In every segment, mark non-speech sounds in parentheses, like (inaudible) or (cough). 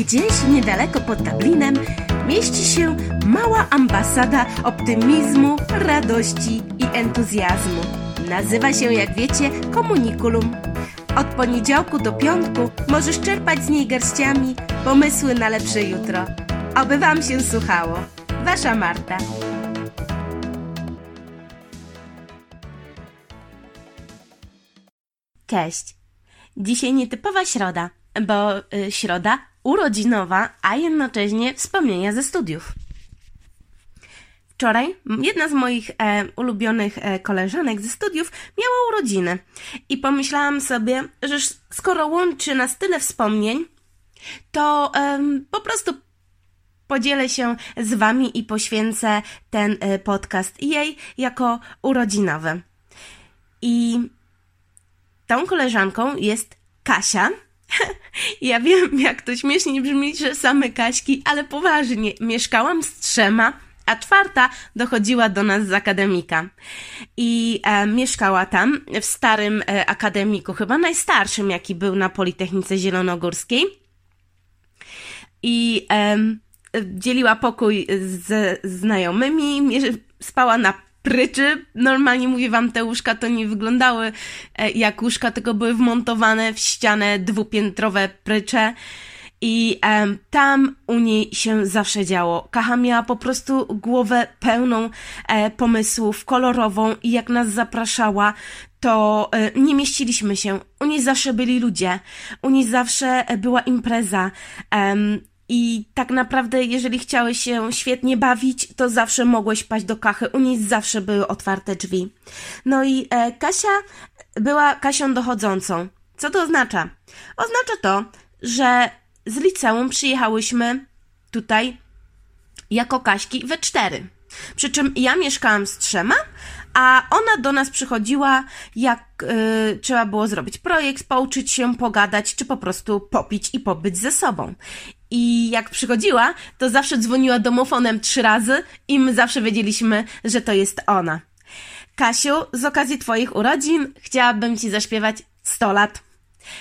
Gdzieś niedaleko pod Dublinem mieści się mała ambasada optymizmu, radości i entuzjazmu. Nazywa się, jak wiecie, Komunikulum. Od poniedziałku do piątku możesz czerpać z niej garściami pomysły na lepsze jutro. Oby Wam się słuchało. Wasza Marta. Cześć. Dzisiaj nietypowa środa, bo y, środa urodzinowa, a jednocześnie wspomnienia ze studiów. Wczoraj jedna z moich e, ulubionych e, koleżanek ze studiów miała urodziny i pomyślałam sobie, że skoro łączy nas tyle wspomnień, to e, po prostu podzielę się z Wami i poświęcę ten e, podcast jej jako urodzinowy. I tą koleżanką jest Kasia. (laughs) ja wiem, jak to śmiesznie brzmi, że same Kaśki, ale poważnie, mieszkałam z trzema, a czwarta dochodziła do nas z akademika. I e, mieszkała tam w starym e, akademiku, chyba najstarszym, jaki był na Politechnice Zielonogórskiej. I e, dzieliła pokój z znajomymi, spała na pryczy. Normalnie mówię wam, te łóżka to nie wyglądały e, jak łóżka, tylko były wmontowane w ścianę dwupiętrowe prycze. I um, tam u niej się zawsze działo. Kacha miała po prostu głowę pełną e, pomysłów, kolorową i jak nas zapraszała, to e, nie mieściliśmy się. U niej zawsze byli ludzie. U niej zawsze była impreza. Um, i tak naprawdę, jeżeli chciałeś się świetnie bawić, to zawsze mogłeś paść do kachy. U niej zawsze były otwarte drzwi. No i e, Kasia była Kasią dochodzącą. Co to oznacza? Oznacza to, że z liceum przyjechałyśmy tutaj jako Kaśki we cztery. Przy czym ja mieszkałam z trzema, a ona do nas przychodziła, jak y, trzeba było zrobić projekt, pouczyć się, pogadać, czy po prostu popić i pobyć ze sobą. I jak przychodziła, to zawsze dzwoniła domofonem trzy razy i my zawsze wiedzieliśmy, że to jest ona. Kasiu, z okazji Twoich urodzin chciałabym Ci zaśpiewać 100 lat.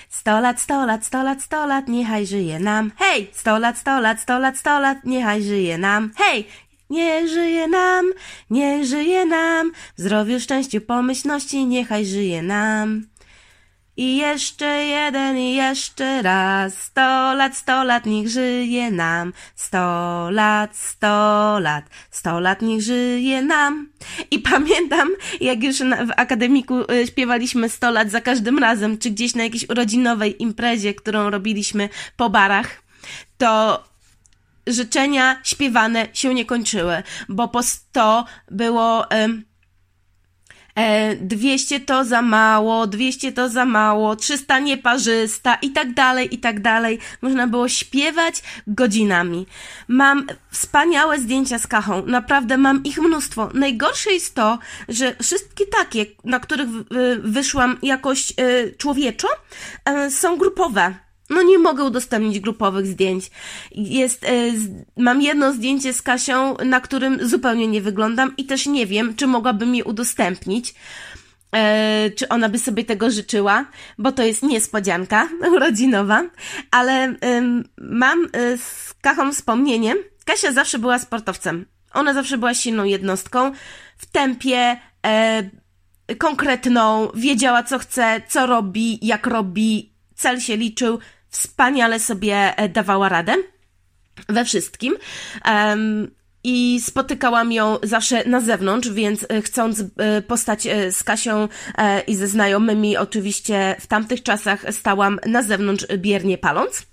Sto lat, sto lat, sto lat, sto lat, niechaj żyje nam. Hej! Sto lat, sto lat, sto lat, sto lat, niechaj żyje nam. Hej! Nie żyje nam, nie żyje nam. W zdrowiu, szczęściu, pomyślności, niechaj żyje nam. I jeszcze jeden, i jeszcze raz. Sto lat, sto lat, niech żyje nam. Sto lat, sto lat, sto lat, niech żyje nam. I (laughs) pamiętam, jak już w akademiku y, śpiewaliśmy sto lat za każdym razem, czy gdzieś na jakiejś urodzinowej imprezie, którą robiliśmy po barach, to życzenia śpiewane się nie kończyły, bo po sto było... Y, 200 to za mało, 200 to za mało, 300 nieparzysta i tak dalej, i tak dalej. Można było śpiewać godzinami. Mam wspaniałe zdjęcia z Kachą, naprawdę mam ich mnóstwo. Najgorsze jest to, że wszystkie takie, na których wyszłam jakoś e, człowieczo, e, są grupowe no nie mogę udostępnić grupowych zdjęć. Jest, e, mam jedno zdjęcie z Kasią, na którym zupełnie nie wyglądam i też nie wiem, czy mogłabym je udostępnić. E, czy ona by sobie tego życzyła, bo to jest niespodzianka (laughs) urodzinowa, ale e, mam e, z Kachą wspomnienie. Kasia zawsze była sportowcem. Ona zawsze była silną jednostką w tempie e, konkretną, wiedziała co chce, co robi, jak robi, cel się liczył, wspaniale sobie e, dawała radę we wszystkim. Um, i spotykałam ją zawsze na zewnątrz, więc e, chcąc e, postać z Kasią i ze znajomymi, oczywiście w tamtych czasach stałam na zewnątrz biernie paląc.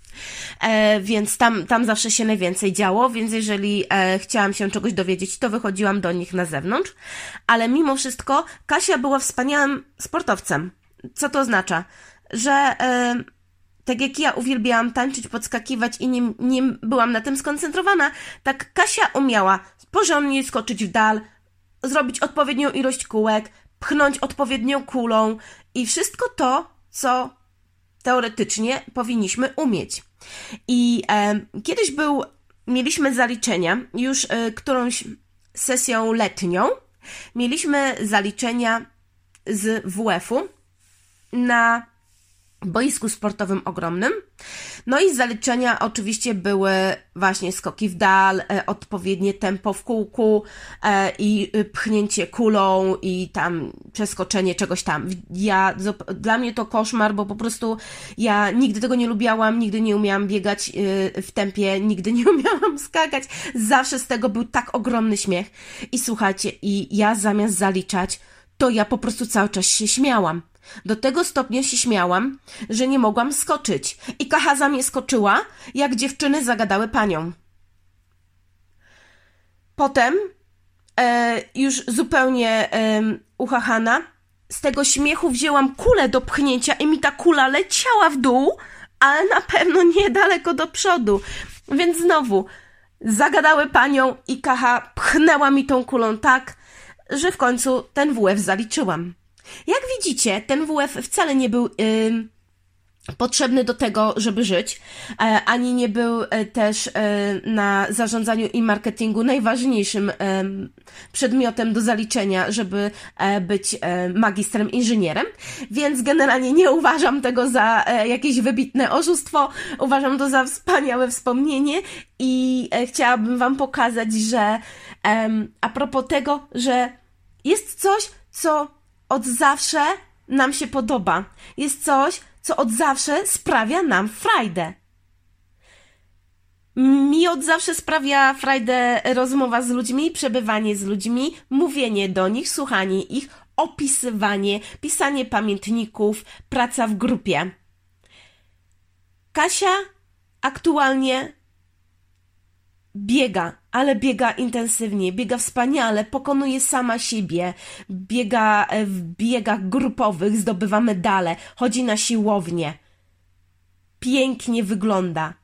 Więc tam, tam zawsze się najwięcej działo, więc jeżeli chciałam się czegoś dowiedzieć, to wychodziłam do nich na zewnątrz. Ale mimo wszystko Kasia była wspaniałym sportowcem. Co to oznacza? Że e, tak jak ja uwielbiałam tańczyć, podskakiwać i nie, nie byłam na tym skoncentrowana, tak Kasia umiała porządnie skoczyć w dal, zrobić odpowiednią ilość kółek, pchnąć odpowiednią kulą i wszystko to, co teoretycznie powinniśmy umieć. I e, kiedyś był, mieliśmy zaliczenia, już e, którąś sesją letnią, mieliśmy zaliczenia z WF-u na boisku sportowym ogromnym. No i zaliczenia oczywiście były właśnie skoki w dal, e, odpowiednie tempo w kółku e, i y, pchnięcie kulą i tam przeskoczenie czegoś tam. Ja, dla mnie to koszmar, bo po prostu ja nigdy tego nie lubiałam, nigdy nie umiałam biegać y, w tempie, nigdy nie (laughs) umiałam skakać. Zawsze z tego był tak ogromny śmiech. I słuchajcie, i ja zamiast zaliczać, to ja po prostu cały czas się śmiałam. Do tego stopnia się śmiałam, że nie mogłam skoczyć. I Kahaza mnie skoczyła, jak dziewczyny zagadały panią. Potem, e, już zupełnie e, uchachana, z tego śmiechu wzięłam kulę do pchnięcia i mi ta kula leciała w dół, ale na pewno niedaleko do przodu. Więc znowu, zagadały panią i Kaha pchnęła mi tą kulą tak, że w końcu ten WF zaliczyłam. Jak widzicie, ten WF wcale nie był yy, potrzebny do tego, żeby żyć, e, ani nie był e, też e, na zarządzaniu i marketingu najważniejszym przedmiotem do zaliczenia, żeby być magistrem inżynierem, więc generalnie nie uważam tego za jakieś wybitne oszustwo, uważam to za wspaniałe wspomnienie i chciałabym Wam pokazać, że a propos tego, że jest coś, co od zawsze nam się podoba. Jest coś, co od zawsze sprawia nam frajdę. Mi od zawsze sprawia frajdę rozmowa z ludźmi, przebywanie z ludźmi, mówienie do nich, słuchanie ich, opisywanie, pisanie pamiętników, praca w grupie. Kasia aktualnie biega, ale biega intensywnie, biega wspaniale, pokonuje sama siebie, biega e, w biegach grupowych, zdobywa medale, chodzi na siłownię. Pięknie wygląda.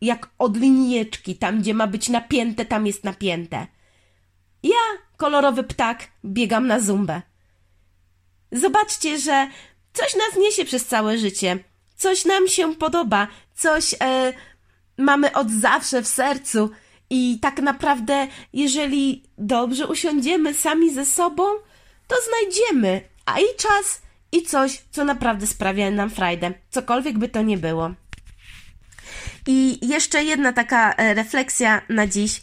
Jak od linijeczki, tam gdzie ma być napięte, tam jest napięte. Ja, kolorowy ptak, biegam na zumbę. Zobaczcie, że coś nas niesie przez całe życie. Coś nam się podoba, coś e, mamy od zawsze w sercu i tak naprawdę, jeżeli dobrze usiądziemy sami ze sobą, to znajdziemy, a i czas, i coś, co naprawdę sprawia nam frajdę, cokolwiek by to nie było. I jeszcze jedna taka e, refleksja na dziś.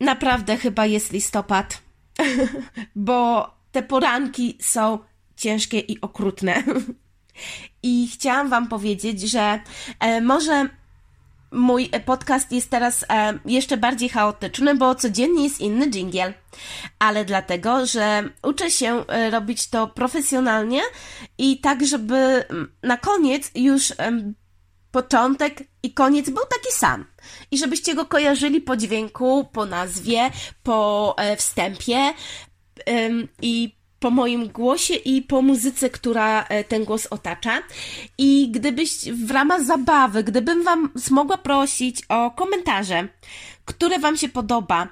Naprawdę chyba jest listopad, (laughs) bo te poranki są ciężkie i okrutne. (laughs) I chciałam Wam powiedzieć, że e, może mój podcast jest teraz e, jeszcze bardziej chaotyczny, bo codziennie jest inny dżingiel. Ale dlatego, że uczę się e, robić to profesjonalnie i tak, żeby na koniec już e, początek i koniec był taki sam. I żebyście go kojarzyli po dźwięku, po nazwie, po e, wstępie i po moim głosie i po muzyce, która e, ten głos otacza. I gdybyś w ramach zabawy, gdybym Wam mogła prosić o komentarze, które Wam się podoba,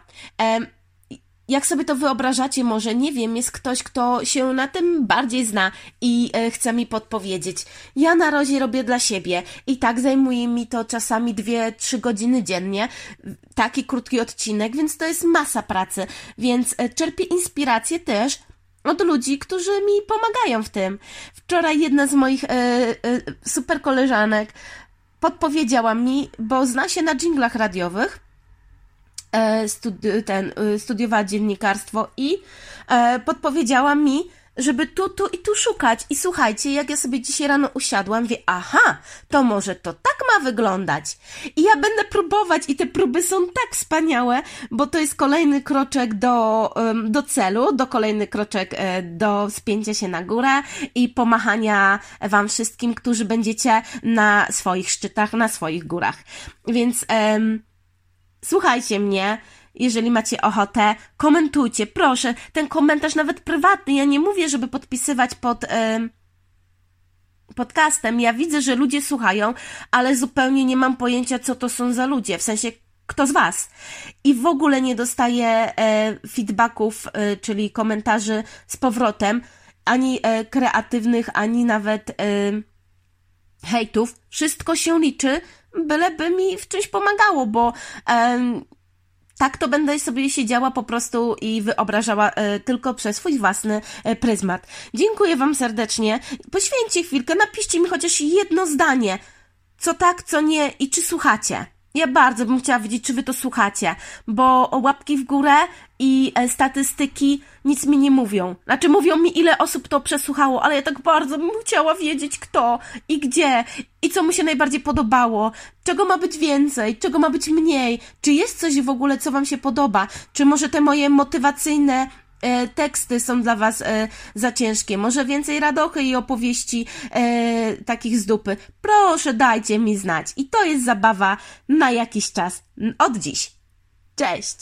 jak sobie to wyobrażacie, może nie wiem, jest ktoś, kto się na tym bardziej zna i e, chce mi podpowiedzieć. Ja na razie robię dla siebie i tak zajmuje mi to czasami 2-3 godziny dziennie, taki krótki odcinek, więc to jest masa pracy, więc e, czerpię inspirację też od ludzi, którzy mi pomagają w tym. Wczoraj jedna z moich e, e, super koleżanek podpowiedziała mi, bo zna się na dżinglach radiowych, e, studi- ten, e, studiowała dziennikarstwo i e, podpowiedziała mi, żeby tu, tu i tu szukać. I słuchajcie, jak ja sobie dzisiaj rano usiadłam, wie, aha, to może to tak ma wyglądać. I ja będę próbować i te próby są tak wspaniałe, bo to jest kolejny kroczek do, do celu, do kolejny kroczek e, do spięcia się na górę i pomachania wam wszystkim, którzy będziecie na swoich szczytach, na swoich górach. Więc słuchajcie mnie, jeżeli macie ochotę, komentujcie, proszę. Ten komentarz nawet prywatny. Ja nie mówię, żeby podpisywać pod. Podcastem. Ja widzę, że ludzie słuchają, ale zupełnie nie mam pojęcia, co to są za ludzie. W sensie, kto z Was. I w ogóle nie dostaję e, feedbacków, e, czyli komentarzy z powrotem, ani e, kreatywnych, ani nawet e, hejtów. Wszystko się liczy, byleby mi w czymś pomagało, bo tak to będę sobie siedziała po prostu i wyobrażała e, tylko przez swój własny e, pryzmat. Dziękuję Wam serdecznie. Poświęćcie chwilkę, napiszcie mi chociaż jedno zdanie. Co tak, co nie i czy słuchacie. Ja bardzo bym chciała wiedzieć, czy wy to słuchacie, bo łapki w górę i e, statystyki nic mi nie mówią. Znaczy, mówią mi, ile osób to przesłuchało, ale ja tak bardzo bym chciała wiedzieć, kto i gdzie i co mu się najbardziej podobało, czego ma być więcej, czego ma być mniej, czy jest coś w ogóle, co wam się podoba, czy może te moje motywacyjne e, teksty są dla Was e, za ciężkie. Może więcej radochy i opowieści e, takich z dupy. Proszę, dajcie mi znać. I to jest zabawa na jakiś czas. Od dziś. Cześć!